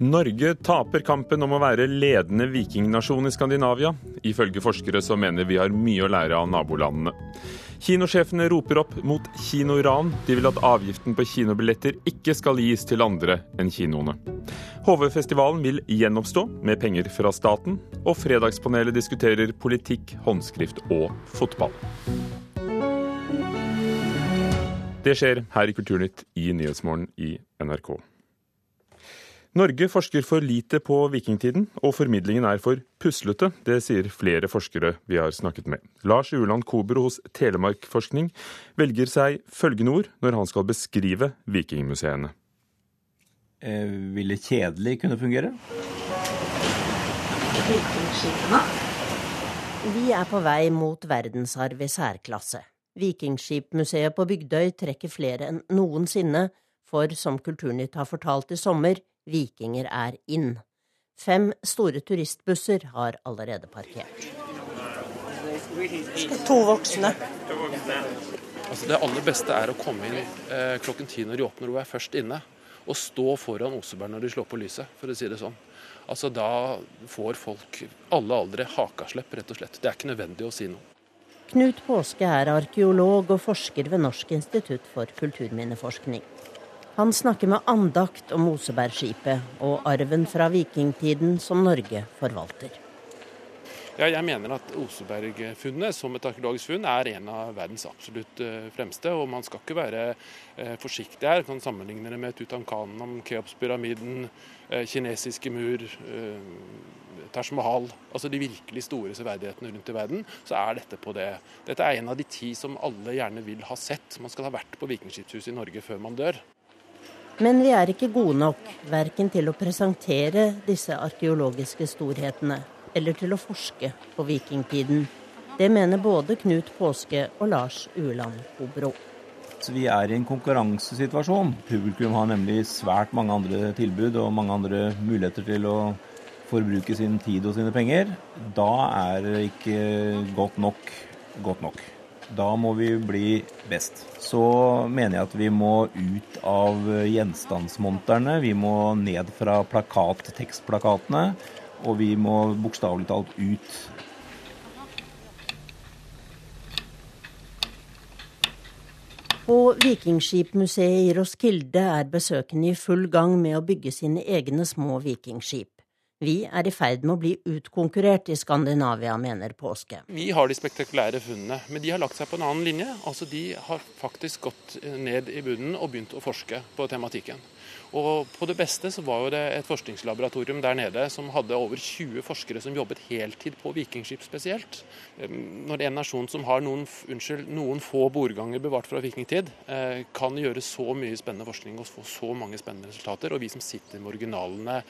Norge taper kampen om å være ledende vikingnasjon i Skandinavia. Ifølge forskere så mener vi har mye å lære av nabolandene. Kinosjefene roper opp mot kinoran. De vil at avgiften på kinobilletter ikke skal gis til andre enn kinoene. HV-festivalen vil gjenoppstå med penger fra staten. Og Fredagspanelet diskuterer politikk, håndskrift og fotball. Det skjer her i Kulturnytt i Nyhetsmorgen i NRK. Norge forsker for lite på vikingtiden, og formidlingen er for puslete. Det sier flere forskere vi har snakket med. Lars Uland Kobro hos Telemarkforskning velger seg følgende ord når han skal beskrive vikingmuseene. Eh, ville kjedelig kunne fungere? Vikingskipene. Vi er på vei mot verdensarv i særklasse. Vikingskipmuseet på Bygdøy trekker flere enn noensinne, for som Kulturnytt har fortalt i sommer, Vikinger er inn. Fem store turistbusser har allerede parkert. To voksne. Altså det aller beste er å komme inn eh, klokken ti når de åpner og er først inne. Og stå foran Oseberg når de slår på lyset, for å si det sånn. Altså Da får folk, alle aldre, hakaslepp, rett og slett. Det er ikke nødvendig å si noe. Knut Påske er arkeolog og forsker ved Norsk institutt for kulturminneforskning. Han snakker med andakt om Osebergskipet og arven fra vikingtiden som Norge forvalter. Ja, jeg mener at Osebergfunnet som et arkeologisk funn er en av verdens absolutt eh, fremste. Og man skal ikke være eh, forsiktig her. Man kan sammenligne det med Tutankhamun, Keopspyramiden, eh, kinesiske mur, Taj Mahal. Altså de virkelig store severdighetene rundt i verden. Så er dette på det. Dette er en av de ti som alle gjerne vil ha sett. Man skal ha vært på Vikingskipshuset i Norge før man dør. Men vi er ikke gode nok, verken til å presentere disse arkeologiske storhetene eller til å forske på vikingtiden. Det mener både Knut Påske og Lars Ueland Hobro. Vi er i en konkurransesituasjon. Publikum har nemlig svært mange andre tilbud og mange andre muligheter til å forbruke sin tid og sine penger. Da er ikke godt nok godt nok. Da må vi bli best. Så mener jeg at vi må ut av gjenstandsmonterne. Vi må ned fra plakat, tekstplakatene. Og vi må bokstavelig talt ut. På Vikingskipmuseet i Roskilde er besøkende i full gang med å bygge sine egne små vikingskip. Vi er i ferd med å bli utkonkurrert i Skandinavia, mener Påske. Vi har de spektakulære funnene, men de har lagt seg på en annen linje. Altså De har faktisk gått ned i bunnen og begynt å forske på tematikken. Og på det beste så var det et forskningslaboratorium der nede som hadde over 20 forskere som jobbet heltid på vikingskip spesielt. Når en nasjon som har noen, unnskyld, noen få bordganger bevart fra vikingtid, eh, kan gjøre så mye spennende forskning og få så mange spennende resultater, og vi som sitter med originalene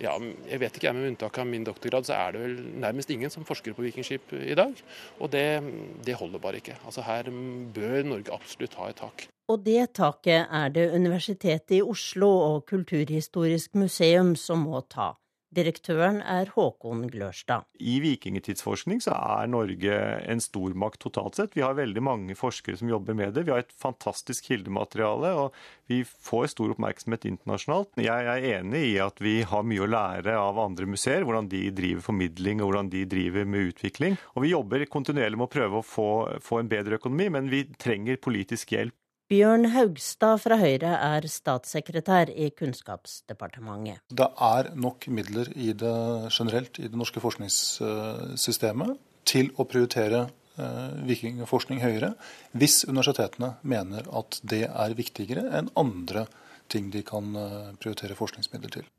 ja, Jeg vet ikke, jeg, med unntak av min doktorgrad, så er det vel nærmest ingen som forsker på vikingskip i dag. Og det, det holder bare ikke. Altså Her bør Norge absolutt ha et tak. Og det taket er det Universitetet i Oslo og Kulturhistorisk museum som må ta. Direktøren er Håkon Glørstad. I vikingtidsforskning så er Norge en stormakt totalt sett. Vi har veldig mange forskere som jobber med det. Vi har et fantastisk kildemateriale, og vi får stor oppmerksomhet internasjonalt. Jeg er enig i at vi har mye å lære av andre museer, hvordan de driver formidling og hvordan de driver med utvikling. Og vi jobber kontinuerlig med å prøve å få, få en bedre økonomi, men vi trenger politisk hjelp. Bjørn Haugstad fra Høyre er statssekretær i Kunnskapsdepartementet. Det er nok midler i det, generelt i det norske forskningssystemet til å prioritere eh, vikingforskning høyere, hvis universitetene mener at det er viktigere enn andre ting de kan eh, prioritere forskningsmidler til.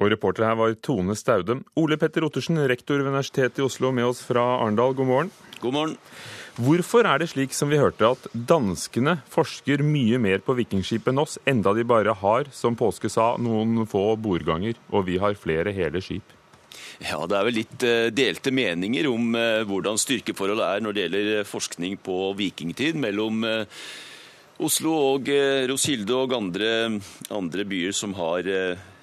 Og reporter her var Tone Staude. Ole Petter Ottersen, rektor ved Universitetet i Oslo, med oss fra Arendal. God morgen. God morgen. Hvorfor er det slik som vi hørte at danskene forsker mye mer på vikingskip enn oss, enda de bare har, som Påske sa, noen få bordganger, og vi har flere hele skip? Ja, Det er vel litt eh, delte meninger om eh, hvordan styrkeforholdet er når det gjelder eh, forskning på vikingtid mellom Oslo og Roskilde og andre, andre byer som har,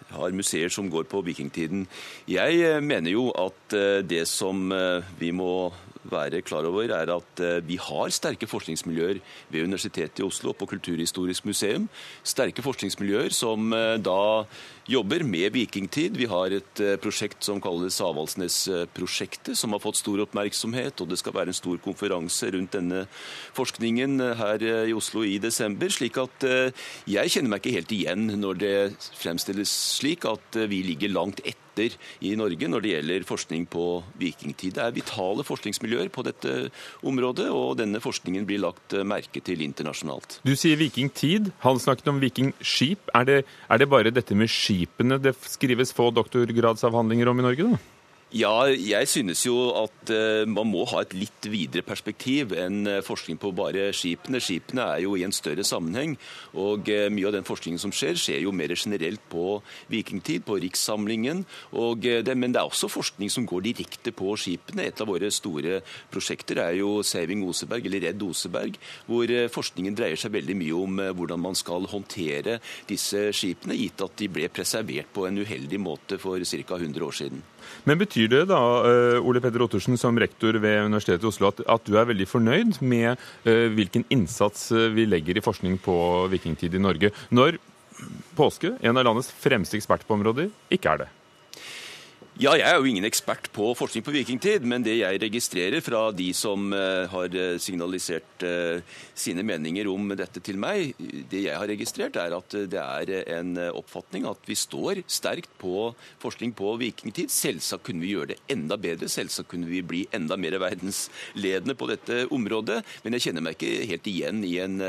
har museer som går på vikingtiden. Jeg mener jo at det som vi må være klar over, er at eh, vi har sterke forskningsmiljøer ved Universitetet i Oslo på Kulturhistorisk museum. Sterke forskningsmiljøer som eh, da jobber med vikingtid. Vi har et prosjekt som kalles Avaldsnes-prosjektet, som har fått stor oppmerksomhet. Og det skal være en stor konferanse rundt denne forskningen her i Oslo i desember. slik at jeg kjenner meg ikke helt igjen når det fremstilles slik at vi ligger langt etter etter i Norge når det gjelder forskning på vikingtid. Det er vitale forskningsmiljøer på dette området, og denne forskningen blir lagt merke til internasjonalt. Du sier vikingtid. Han snakket om vikingskip. Er er det bare dette med skipene det skrives få doktorgradsavhandlinger om i Norge, da? Ja, jeg synes jo at uh, man må ha et litt videre perspektiv enn uh, forskning på bare skipene. Skipene er jo i en større sammenheng, og uh, mye av den forskningen som skjer, skjer jo mer generelt på vikingtid, på rikssamlingen. Det, men det er også forskning som går direkte på skipene. Et av våre store prosjekter er jo Saving Oseberg, eller Redd Oseberg, hvor forskningen dreier seg veldig mye om hvordan man skal håndtere disse skipene, gitt at de ble preservert på en uheldig måte for ca. 100 år siden. Men Betyr det da, eh, Ole Petter Ottersen, som rektor ved Universitetet i Oslo, at, at du er veldig fornøyd med uh, hvilken innsats eh, vi legger i forskning på vikingtid i Norge, når Påske, en av landets fremste eksperter på området, ikke er det? Ja, Jeg er jo ingen ekspert på forskning på vikingtid, men det jeg registrerer fra de som uh, har eh, signalisert uh, sine meninger om dette til meg, det jeg har registrert er at det er en oppfatning at vi står sterkt på forskning på vikingtid. Selvsagt kunne vi gjøre det enda bedre, selvsagt kunne vi bli enda mer verdensledende på dette området. Men jeg kjenner meg ikke helt igjen i en,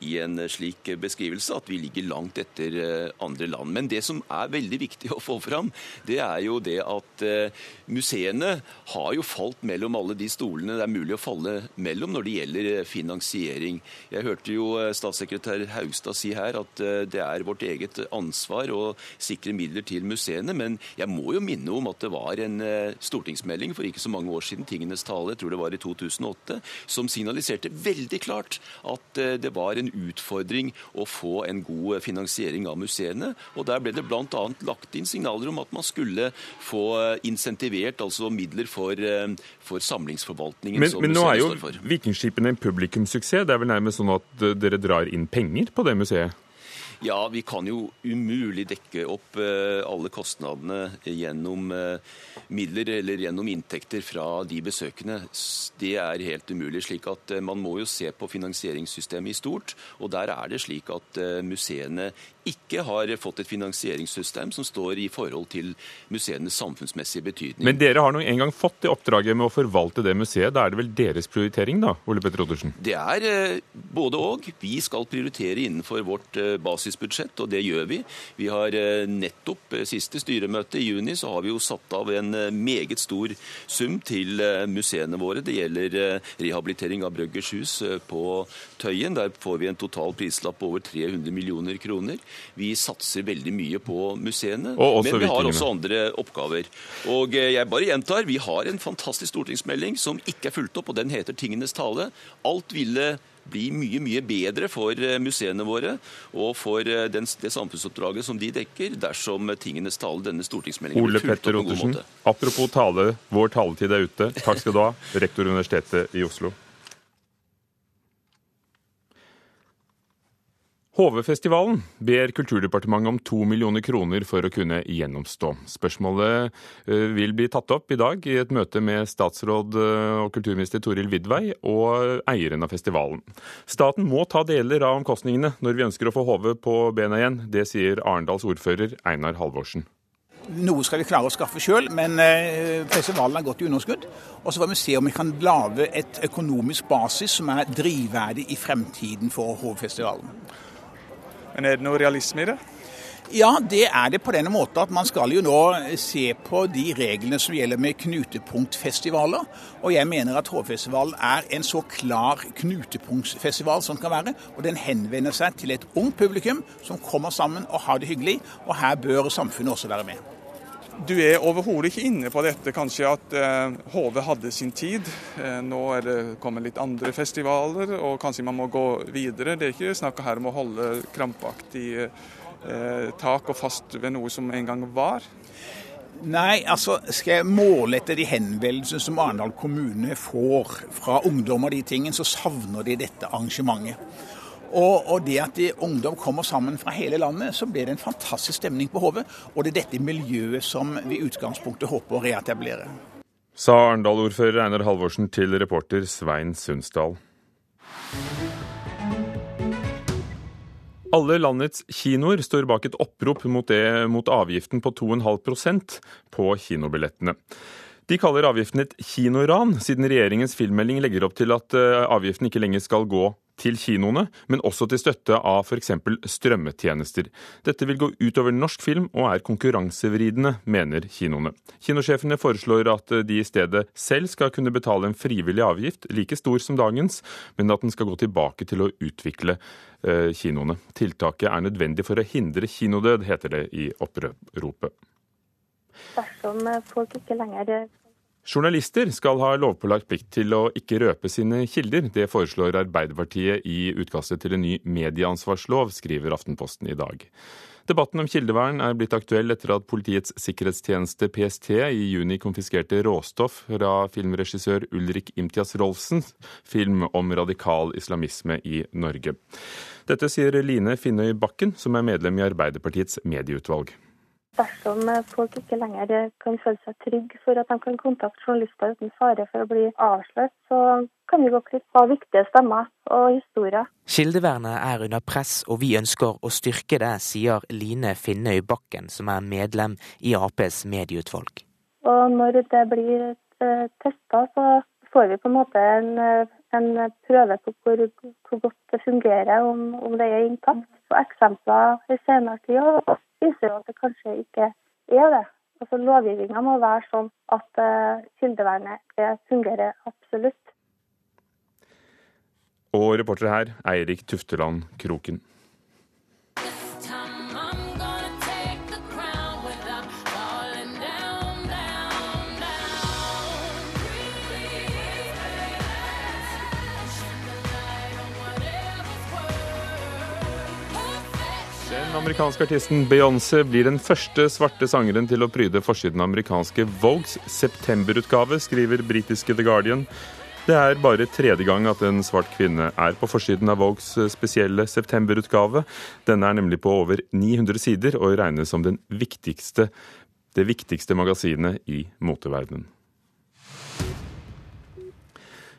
i en slik beskrivelse, at vi ligger langt etter andre land. Men det som er veldig viktig å få fram, det er jo det at eh, museene har jo falt mellom alle de stolene det er mulig å falle mellom når det gjelder eh, finansiering. Jeg hørte jo eh, statssekretær Haugstad si her at det er vårt eget ansvar å sikre midler til museene, men jeg må jo minne om at det var en stortingsmelding for ikke så mange år siden, Tingenes tale, jeg tror det var i 2008, som signaliserte veldig klart at det var en utfordring å få en god finansiering av museene. og Der ble det bl.a. lagt inn signaler om at man skulle få få eh, insentivert altså midler for, eh, for samlingsforvaltningen men, som men nå er jo Vikingskipene en publikumssuksess. Det er vel nærmest sånn at eh, dere drar inn penger på det museet? Ja, vi kan jo umulig dekke opp alle kostnadene gjennom midler eller gjennom inntekter fra de besøkende. Det er helt umulig. slik at Man må jo se på finansieringssystemet i stort. og Der er det slik at museene ikke har fått et finansieringssystem som står i forhold til museenes samfunnsmessige betydning. Men dere har nå engang fått det oppdraget med å forvalte det museet. Da er det vel deres prioritering, da, Ole Petter Ottersen? Det er eh, både og. Vi skal prioritere innenfor vårt eh, basisbudsjett, og det gjør vi. Vi har eh, nettopp siste styremøte i juni så har vi jo satt av en meget stor sum til museene våre. Det gjelder rehabilitering av Brøggers hus på Tøyen. Der får vi en total prislapp på over 300 millioner kroner. Vi satser veldig mye på museene, men vi har også andre oppgaver. Og eh, jeg bare gjentar, vi har en fantastisk stortingsmelding som ikke er fulgt opp, og den heter 'Tingenes tale'. Alt ville bli mye mye bedre for eh, museene våre og for eh, den, det samfunnsoppdraget som de dekker, dersom tingenes tale, denne stortingsmeldingen, blir fulgt opp på en god måte. Apropos tale, vår taletid er ute. Takk skal du ha, rektor Universitetet i Oslo. HV-festivalen ber Kulturdepartementet om to millioner kroner for å kunne gjennomstå. Spørsmålet eh, vil bli tatt opp i dag i et møte med statsråd eh, og kulturminister Toril Vidvei og eieren av festivalen. Staten må ta deler av omkostningene når vi ønsker å få HV på bena igjen. Det sier Arendals ordfører Einar Halvorsen. Noe skal vi klare å skaffe sjøl, men eh, festivalen har gått i underskudd. Og så får vi se om vi kan lage et økonomisk basis som er drivverdig i fremtiden for HV-festivalen. Men er det noe realisme i det? Ja, det er det på denne måten at man skal jo nå se på de reglene som gjelder med knutepunktfestivaler. Og jeg mener at Hovfestivalen er en så klar knutepunktfestival som kan være. Og den henvender seg til et ungt publikum som kommer sammen og har det hyggelig. Og her bør samfunnet også være med. Du er overhodet ikke inne på dette, kanskje at eh, HV hadde sin tid. Eh, nå er det kommet litt andre festivaler, og kanskje man må gå videre. Det er ikke snakk her om å holde krampaktig eh, tak og fast ved noe som en gang var. Nei, altså skal jeg måle etter de henvendelsene som Arendal kommune får fra ungdom og de tingene, så savner de dette arrangementet. Og, og, det at de, ungdom kommer sammen fra hele landet, så blir det en fantastisk stemning på Hove. Og det er dette miljøet som vi i utgangspunktet håper å reetablere. Sa Arendal-ordfører Einar Halvorsen til reporter Svein Sundsdal. Alle landets kinoer står bak et opprop mot, det, mot avgiften på 2,5% på kinobillettene. De kaller avgiften et kinoran, siden regjeringens filmmelding legger opp til at eh, avgiften ikke lenger skal gå til kinoene, men også til støtte av f.eks. strømmetjenester. Dette vil gå utover norsk film og er konkurransevridende, mener kinoene. Kinosjefene foreslår at de i stedet selv skal kunne betale en frivillig avgift, like stor som dagens, men at den skal gå tilbake til å utvikle eh, kinoene. Tiltaket er nødvendig for å hindre kinodød, heter det i oppropet dersom folk ikke lenger Journalister skal ha lovpålagt plikt til å ikke røpe sine kilder. Det foreslår Arbeiderpartiet i utkastet til en ny medieansvarslov, skriver Aftenposten i dag. Debatten om kildevern er blitt aktuell etter at Politiets sikkerhetstjeneste, PST, i juni konfiskerte råstoff fra filmregissør Ulrik Imtias Rolfsens film om radikal islamisme i Norge. Dette sier Line Finnøy Bakken, som er medlem i Arbeiderpartiets medieutvalg. Dersom folk ikke lenger kan føle seg trygge for at de kan kontakte journalister uten fare for å bli avslørt, så kan vi gå glipp av viktige stemmer og historier. Kildevernet er under press, og vi ønsker å styrke det, sier Line Finnøy Bakken, som er medlem i Aps medieutvalg. Og når det blir eh, testa, så får vi på en måte en, en prøve på hvor, hvor, godt det fungerer, om, om det er intakt. Og eksempler i senere tid viser jo at det kanskje ikke er det. Altså Lovgivninga må være sånn at uh, kildevernet fungerer absolutt. Og reporter her, Eirik Tufteland Kroken. Amerikanske artisten Beyoncé blir den første svarte sangeren til å pryde forsiden av amerikanske Vogues septemberutgave, skriver britiske The Guardian. Det er bare tredje gang at en svart kvinne er på forsiden av Vogues spesielle septemberutgave. Denne er nemlig på over 900 sider og regnes som viktigste, det viktigste magasinet i moteverdenen.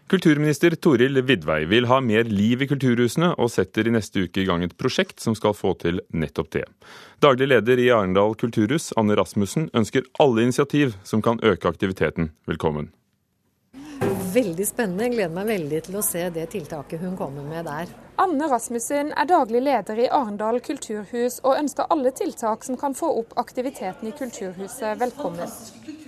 Kulturminister Toril Vidvei vil ha mer liv i kulturhusene, og setter i neste uke i gang et prosjekt som skal få til nettopp det. Daglig leder i Arendal kulturhus, Anne Rasmussen, ønsker alle initiativ som kan øke aktiviteten, velkommen. Veldig spennende. Jeg gleder meg veldig til å se det tiltaket hun kommer med der. Anne Rasmussen er daglig leder i Arendal kulturhus, og ønsker alle tiltak som kan få opp aktiviteten i kulturhuset, velkommen.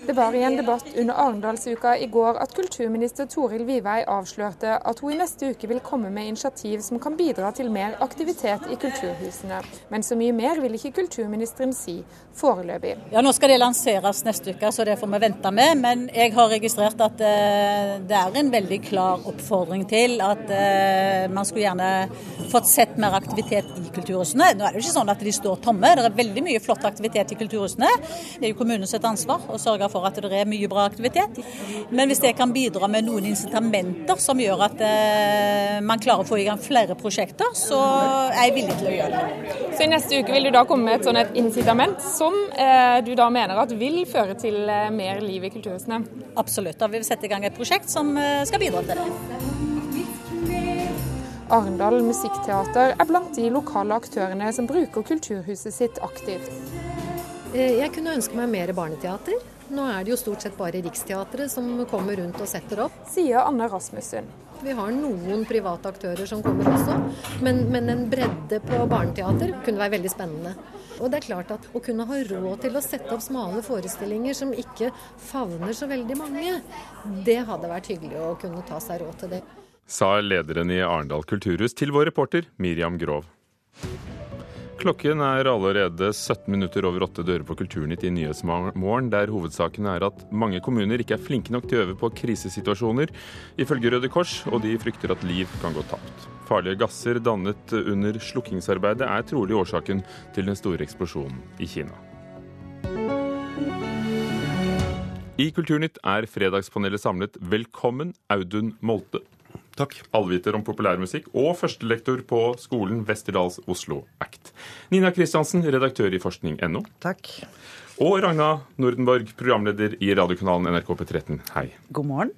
Det var i en debatt under Arendalsuka i går at kulturminister Toril Vivei avslørte at hun i neste uke vil komme med initiativ som kan bidra til mer aktivitet i kulturhusene. Men så mye mer vil ikke kulturministeren si foreløpig. Ja, Nå skal det lanseres neste uke, så det får vi vente med. Men jeg har registrert at uh, det er en veldig klar oppfordring til at uh, man skulle gjerne fått sett mer aktivitet i kulturhusene. Nå er det jo ikke sånn at de står tomme. Det er veldig mye flott aktivitet i kulturhusene. Det er jo kommunens ansvar å sørge for for at det er mye bra aktivitet. Men hvis det kan bidra med noen incitamenter som gjør at eh, man klarer å få i gang flere prosjekter, så er jeg villig til å gjøre det. Så i neste uke vil du da komme med et sånt incitament som eh, du da mener at vil føre til eh, mer liv i kulturhusene? Absolutt. Da vil vi sette i gang et prosjekt som eh, skal bidra til det. Arendal Musikkteater er blant de lokale aktørene som bruker kulturhuset sitt aktivt. Eh, jeg kunne ønske meg mer barneteater. Nå er det jo stort sett bare Riksteatret som kommer rundt og setter opp. Sier Anne Rasmussen. Vi har noen private aktører som kommer også, men, men en bredde på barneteater kunne være veldig spennende. Og det er klart at Å kunne ha råd til å sette opp smale forestillinger som ikke favner så veldig mange, det hadde vært hyggelig å kunne ta seg råd til det. Sa lederen i Arendal kulturhus til vår reporter Miriam Grov. Klokken er allerede 17 minutter over åtte dører på Kulturnytt i Nyhetsmorgen, der hovedsaken er at mange kommuner ikke er flinke nok til å øve på krisesituasjoner, ifølge Røde Kors, og de frykter at liv kan gå tapt. Farlige gasser dannet under slukkingsarbeidet er trolig årsaken til den store eksplosjonen i Kina. I Kulturnytt er Fredagspanelet samlet. Velkommen, Audun Molte. Takk. Allviter om populærmusikk og førstelektor på skolen Westerdals Oslo Act. Nina Kristiansen, redaktør i forskning.no. Takk. Og Ragna Nordenborg, programleder i radiokanalen NRK P13. Hei. God morgen.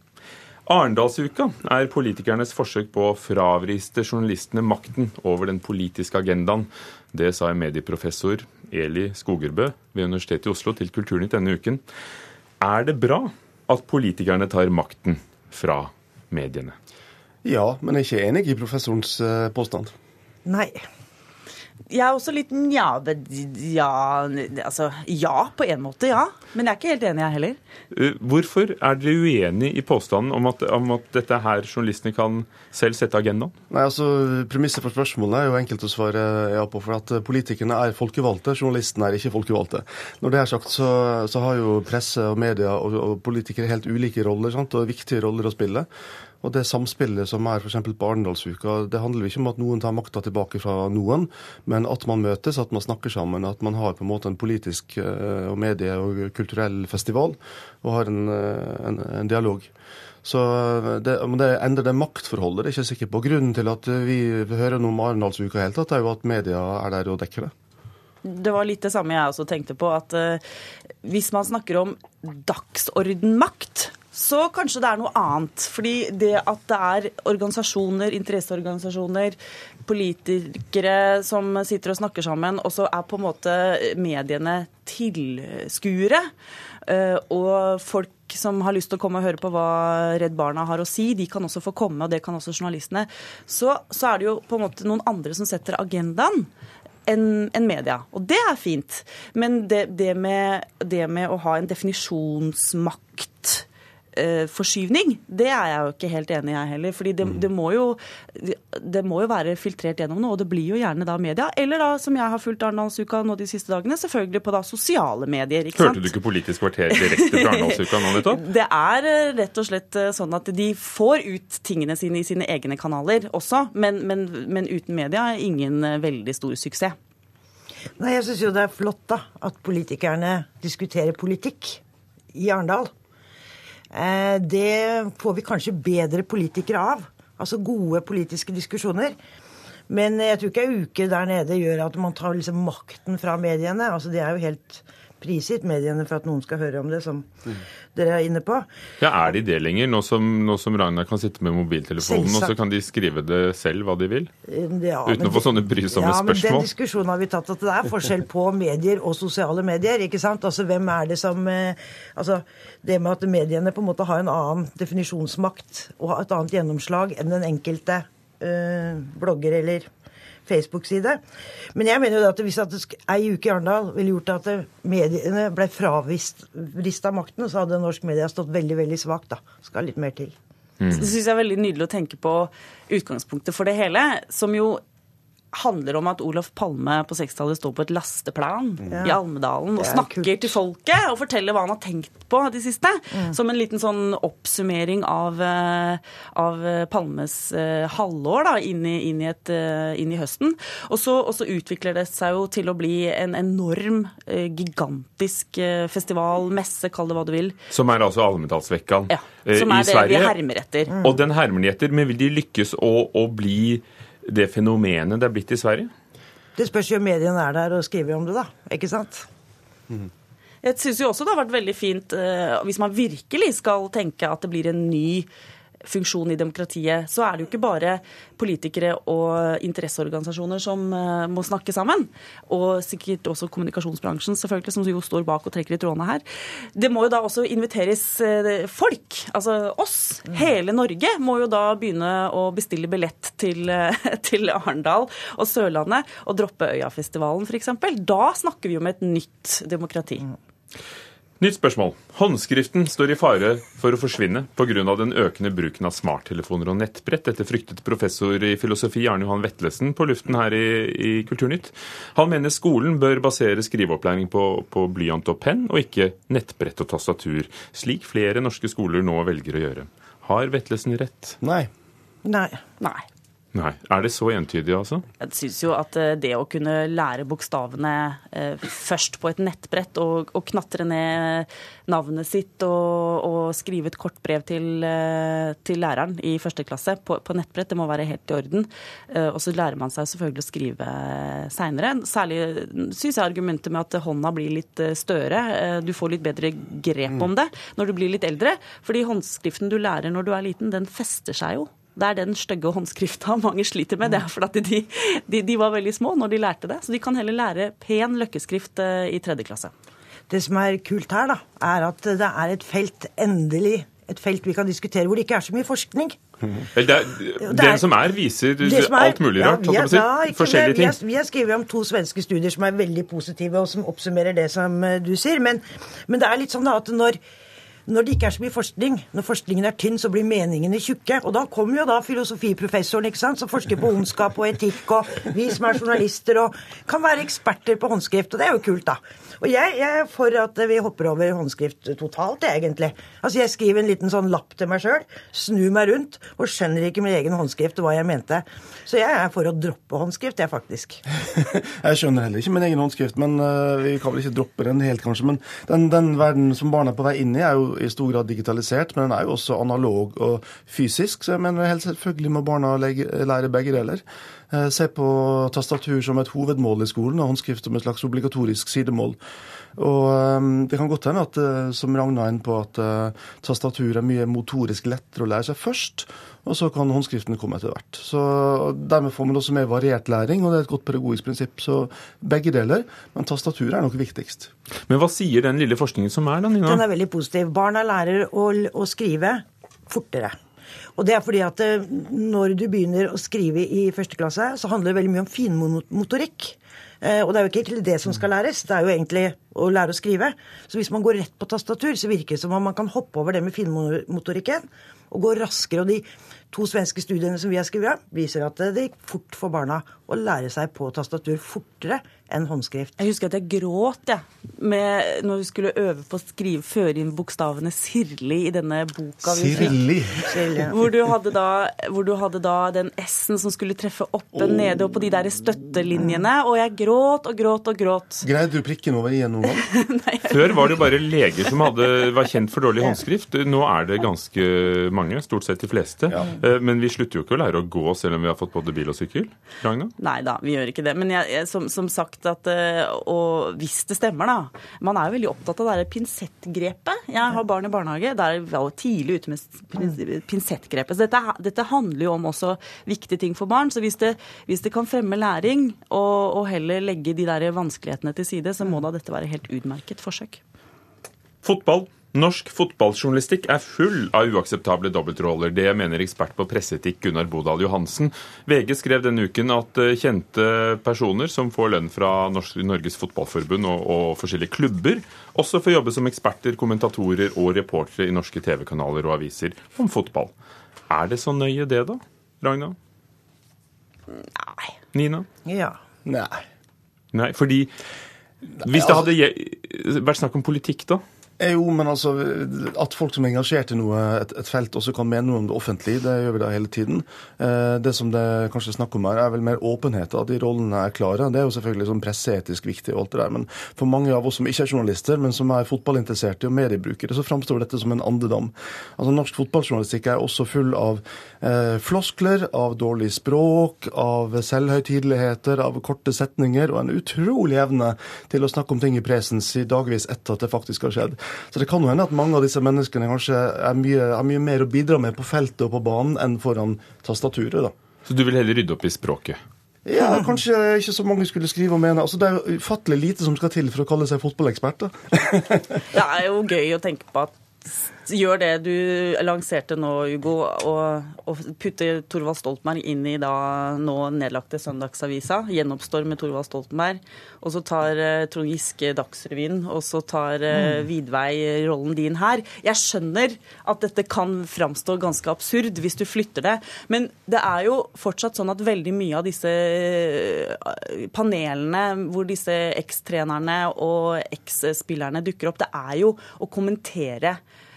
Arendalsuka er politikernes forsøk på å fravriste journalistene makten over den politiske agendaen. Det sa medieprofessor, Eli Skogerbø, ved Universitetet i Oslo til Kulturnytt denne uken. Er det bra at politikerne tar makten fra mediene? Ja, men jeg er ikke enig i professorens eh, påstand. Nei. Jeg er også litt nja, ja, altså, ja, på en måte, ja. Men jeg er ikke helt enig, jeg heller. Eh, hvorfor er dere uenig i påstanden om at, om at dette her journalistene kan selv sette agendaen? Nei, altså, Premisset for spørsmålet er jo enkelt å svare ja på. For at politikerne er folkevalgte, journalistene er ikke folkevalgte. Når det er sagt, så, så har jo presse og media og, og politikere helt ulike roller sant? og viktige roller å spille. Og det samspillet som er f.eks. på Arendalsuka, det handler ikke om at noen tar makta tilbake fra noen, men at man møtes, at man snakker sammen, at man har på en måte en politisk og medie- og kulturell festival og har en, en, en dialog. Så det, det endrer det maktforholdet, det er ikke sikker på. Grunnen til at vi hører noe om Arendalsuka i hele tatt, er jo at media er der og dekker det. Det var litt det samme jeg også tenkte på. at Hvis man snakker om dagsordenmakt, så kanskje det er noe annet. Fordi det at det er organisasjoner, interesseorganisasjoner, politikere som sitter og snakker sammen, og så er på en måte mediene tilskuere, og folk som har lyst til å komme og høre på hva Redd Barna har å si, de kan også få komme, og det kan også journalistene. Så, så er det jo på en måte noen andre som setter agendaen enn en media. Og det er fint. Men det, det, med, det med å ha en definisjonsmakt forskyvning, det er jeg jo ikke helt enig i, jeg heller. fordi det, det, må jo, det, må jo, være filtrert gjennom noe, og det blir jo gjerne da media. Eller da, som jeg har fulgt Arendalsuka nå de siste dagene, selvfølgelig på da sosiale medier. ikke sant? Hørte du ikke Politisk kvarter direkte fra Arendalsuka nå nettopp? Det er rett og slett sånn at de får ut tingene sine i sine egne kanaler også, men, men, men uten media er ingen veldig stor suksess. Nei, Jeg syns jo det er flott da, at politikerne diskuterer politikk i Arendal. Det får vi kanskje bedre politikere av. Altså gode politiske diskusjoner. Men jeg tror ikke ei uke der nede gjør at man tar liksom makten fra mediene. Altså Det er jo helt prisgitt mediene for at noen skal høre om det, som mm. dere er inne på. Ja, Er de det lenger, nå som, nå som Ragnar kan sitte med mobiltelefonen Selvsagt. og så kan de skrive det selv hva de vil? Ja, Uten å få sånne brysomme ja, spørsmål? Ja, men Den diskusjonen har vi tatt, at det er forskjell på medier og sosiale medier. ikke sant? Altså, Hvem er det som eh, Altså, Det med at mediene på en måte har en annen definisjonsmakt og et annet gjennomslag enn den enkelte øh, blogger eller Facebook-side. Men jeg mener jo at hvis at ei uke i Arendal ville gjort at mediene ble fravist av makten, så hadde norsk media stått veldig veldig svakt. da. Skal litt mer til. Mm. Det syns jeg er veldig nydelig å tenke på utgangspunktet for det hele, som jo handler om at Olof Palme på 60-tallet står på et lasteplan ja. i Almedalen og snakker kult. til folket og forteller hva han har tenkt på de siste. Mm. Som en liten sånn oppsummering av, eh, av Palmes uh, halvår da, inn i, inn, i et, uh, inn i, høsten. Og så, og så, utvikler det seg jo til å bli en enorm, uh, gigantisk festival, messe, kall det hva du vil. Som er altså Almedalsvekkan ja, som er det vi hermer etter. Mm. Og den hermer de etter, men vil de lykkes å, å bli det fenomenet det er blitt i Sverige? Det spørs jo om mediene er der og skriver om det, da. Ikke sant? Mm. Jeg syns jo også det har vært veldig fint, uh, hvis man virkelig skal tenke at det blir en ny funksjon i demokratiet, så er det jo ikke bare politikere og interesseorganisasjoner som uh, må snakke sammen. Og sikkert også kommunikasjonsbransjen, selvfølgelig, som jo står bak og trekker i trådene her. Det må jo da også inviteres uh, folk, altså oss. Mm. Hele Norge må jo da begynne å bestille billett til, uh, til Arendal og Sørlandet og droppe Øyafestivalen f.eks. Da snakker vi om et nytt demokrati. Nytt spørsmål. Håndskriften står i fare for å forsvinne pga. den økende bruken av smarttelefoner og nettbrett. Dette fryktet professor i filosofi Arne Johan Vetlesen på luften her i, i Kulturnytt. Han mener skolen bør basere skriveopplæring på, på blyant og penn, og ikke nettbrett og tastatur, slik flere norske skoler nå velger å gjøre. Har Vetlesen rett? Nei. Nei. Nei. Nei. Er det så entydig, altså? Jeg syns jo at eh, det å kunne lære bokstavene eh, først på et nettbrett og, og knatre ned navnet sitt og, og, skrive et kort brev til, eh, til læreren i første klasse på, på, nettbrett, det må være helt i orden. Og så lærer man seg selvfølgelig å skrive seinere. Særlig syns jeg argumentet med at hånda blir litt større. Du får litt bedre grep om det når du blir litt eldre. Fordi håndskriften du lærer når du er liten, den fester seg jo. Det er den stygge håndskrifta mange sliter med. Det er fordi de, de, de, var veldig små når de lærte det. Så de kan heller lære pen løkkeskrift eh, i tredje klasse. Det som er kult her, da, er at det er et felt, endelig, et felt vi kan diskutere hvor det ikke er så mye forskning. Det er, den som er, viser som er, alt mulig rart. Ja, si. Forskjellige ting. Vi har, skrevet om to svenske studier som er veldig positive, og som oppsummerer det som eh, du sier. Men, men det er litt sånn da at når når det ikke er så mye forskning, når forskningen er tynn, så blir meningene tjukke. Og da kommer jo da filosofiprofessoren ikke sant, som forsker på ondskap og etikk, og vi som er journalister og kan være eksperter på håndskrift. Og det er jo kult, da. Og jeg, jeg er for at vi hopper over håndskrift totalt, egentlig. Altså Jeg skriver en liten sånn lapp til meg sjøl, snur meg rundt og skjønner ikke min egen håndskrift og hva jeg mente. Så jeg er for å droppe håndskrift, jeg, faktisk. jeg skjønner heller ikke min egen håndskrift, men uh, vi kan vel ikke droppe den helt, kanskje. Men den, den verden som barna er på vei inn i, er jo i stor grad digitalisert, men den er jo også analog og fysisk. Så jeg mener helt selvfølgelig må barna lære begge deler. Eh, se på tastatur som et hovedmål i skolen, og håndskrift som et slags obligatorisk sidemål. Og um, Det kan godt hende at, uh, som Ragna er inne på, at uh, tastatur er mye motorisk lettere å lære seg først, og så kan håndskriften komme etter hvert. Så Dermed får man også mer variert læring, og det er et godt pedagogisk prinsipp. Så begge deler, men tastatur er nok viktigst. Men hva sier den lille forskningen som er, da, Nina? Den er veldig positiv. Barna lærer å, å skrive fortere. Og det er fordi at eh, når du begynner å skrive i første klasse, så handler det veldig mye om finmotorikk. Eh, og det er jo ikke egentlig det som skal læres, det er jo egentlig å lære å skrive. Så hvis man går rett på tastatur, så virker det som om man kan hoppe over det med finmotorikken og gå raskere. Og de to svenske studiene som vi har skrevet, viser at det gikk fort for barna å lære seg på tastatur fortere enn håndskrift. Jeg husker at jeg gråt jeg, med, når vi skulle øve på å skrive, føre inn bokstavene Sirli i denne boka. Sirli? Hvor du, hvor du hadde da den S-en som skulle treffe oppe, oh. nede og på de der støttelinjene. Og jeg gråt og gråt og gråt. Greide du prikken over i-en noen gang? Før var det jo bare leger som hadde, var kjent for dårlig håndskrift. Nå er det ganske mange, stort sett de fleste. Ja. Eh, men vi slutter jo ikke å lære å gå selv om vi har fått både bil og sykkel? Ragna? Nei da, vi gjør ikke det. Men jeg, jeg, som, som, sagt, at, eh, og hvis det stemmer, da Man er jo veldig opptatt av det pinsettgrepet. Jeg har barn i barnehage. Der var jo tidlig ute med pinsettgrepet. Så dette, dette, handler jo om også viktige ting for barn. Så hvis det, hvis det kan fremme læring, og, og heller legge de der vanskelighetene til side, så må da dette være helt utmerket forsøk. Fotball. Norsk fotballjournalistikk er full av uakseptable dobbeltroller. Det mener ekspert på presseetikk Gunnar Bodal Johansen. VG skrev denne uken at eh, kjente personer som får lønn fra Norges Fotballforbund og, og forskjellige klubber, også får jobbe som eksperter, kommentatorer og reportere i norske TV-kanaler og aviser om fotball. Er det så nøye det, da? Ragna? Nei. Nina? Ja. Nei. Nei, fordi Hvis det hadde vært snakk om politikk, da? Eh, jo, men altså, At folk som er engasjert i noe, et, et, felt, også kan mene noe om det offentlige, det gjør vi da hele tiden. Eh, det som det kanskje er snakk om her, er vel mer åpenhet, at de rollene er klare. Det er jo selvfølgelig sånn presseetisk viktig, og alt det der, men for mange av oss som ikke er journalister, men som er fotballinteresserte og mediebrukere, så framstår dette som en andedam. Altså, Norsk fotballjournalistikk er også full av eh, floskler, av dårlig språk, av selvhøytideligheter, av korte setninger, og en utrolig evne til å snakke om ting i presens i dagvis etter at det faktisk har skjedd. Så det kan jo hende at mange av disse menneskene kanskje mye, har mye mer å bidra med på feltet og på banen enn foran tastaturet. da. Så du vil heller rydde opp i språket? Ja, kanskje ikke så mange skulle skrive og mene. Altså, det er jo ufattelig lite som skal til for å kalle seg fotballeksperter. det er jo gøy å tenke på at gjør det du lanserte nå, Hugo, og, putter Torvald Stoltenberg inn i da nå nedlagte Søndagsavisa. Gjenoppstår med Torvald Stoltenberg. Og så tar uh, Trond Giske Dagsrevyen, og så tar uh, Vidvei rollen din her. Jeg skjønner at dette kan framstå ganske absurd hvis du flytter det, men det er jo fortsatt sånn at veldig mye av disse eh, panelene hvor disse ekstrenerne og eks-spillerne dukker opp, det er jo å kommentere eh,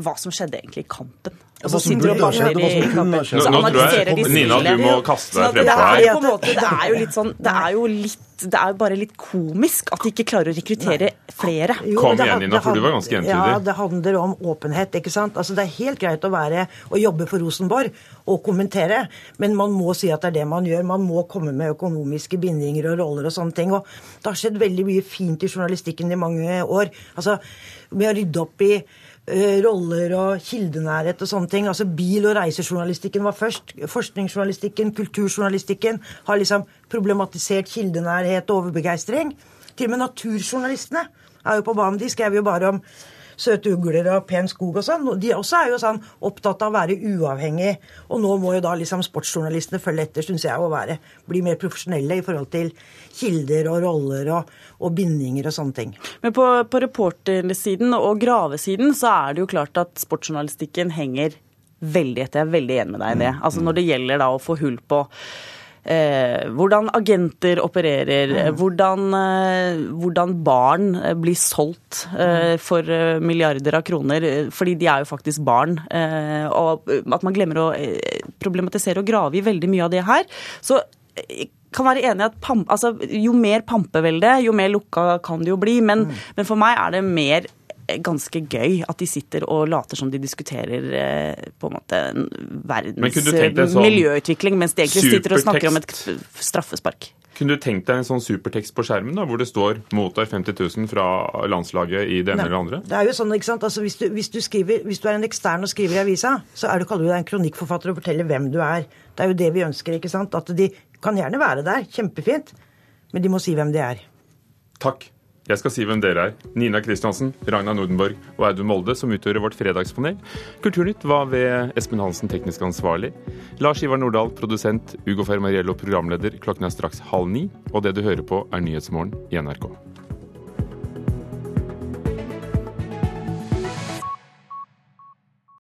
hva som skjedde egentlig i kampen. Og så sitter du og banner i kamper. Nå, nå tror jeg Nina at du må kaste deg frempå her. Det er, på en det er jo litt sånn Det er jo litt det er jo bare litt komisk at de ikke klarer å rekruttere flere. Jo, Kom igjen, Nina, for du var ganske entydig. Ja, det handler om åpenhet. ikke sant? Altså, Det er helt greit å være og jobbe for Rosenborg og kommentere, men man må si at det er det man gjør. Man må komme med økonomiske bindinger og roller og sånne ting. Og det har skjedd veldig mye fint i journalistikken i mange år. Altså, Vi har ryddet opp i Eh, roller og kildenærhet og sånne ting. Altså Bil- og reisejournalistikken var først. Forskningsjournalistikken, kulturjournalistikken har liksom problematisert kildenærhet og overbegeistring. Til og med naturjournalistene er jo på banen. De skrev jo bare om søte ugler og pen skog og sånn. De også er jo sånn opptatt av å være uavhengig. Og nå må jo da liksom sportsjournalistene følge etter, syns jeg, å være, bli mer profesjonelle i forhold til kilder og roller og, og bindinger og sånne ting. Men på, på reportersiden og gravesiden så er det jo klart at sportsjournalistikken henger veldig etter. Jeg er veldig enig med deg i det. Altså Når det gjelder da å få hull på hvordan agenter opererer, mm. hvordan, eh, hvordan, barn eh, blir solgt eh, for eh, milliarder av kroner, eh, fordi de er jo faktisk barn. og at man glemmer å problematisere og grave i veldig mye av det her. Så kan være enig at pamp, altså, jo mer pampevelde, jo mer lukka kan det jo bli. Men, mm. men for meg er det mer ganske gøy at de sitter og later som de diskuterer eh, på en måte verdens sånn miljøutvikling, mens de egentlig sitter og snakker om et straffespark. Kunne du tenkt deg en sånn supertekst på skjermen da, hvor det står 'mottar 50 000 fra landslaget i det ene eller andre'? Det er jo sånn, ikke sant? Altså, hvis, du, hvis, du skriver, hvis, du, er en ekstern og skriver i avisa, så er du, kaller du deg en kronikkforfatter og forteller hvem du er. Det er jo det vi ønsker. ikke sant? At de kan gjerne være der, kjempefint, men de må si hvem de er. Takk. Jeg skal si hvem dere er. Nina Kristiansen, Ragna Nordenborg og Audun Molde, som utgjorde vårt fredagspanel. Kulturnytt var ved Espen Hansen, teknisk ansvarlig. Lars Ivar Nordahl, produsent. Ugo Fermariello, programleder. Klokken er straks halv ni. Og det du hører på, er Nyhetsmorgen i NRK.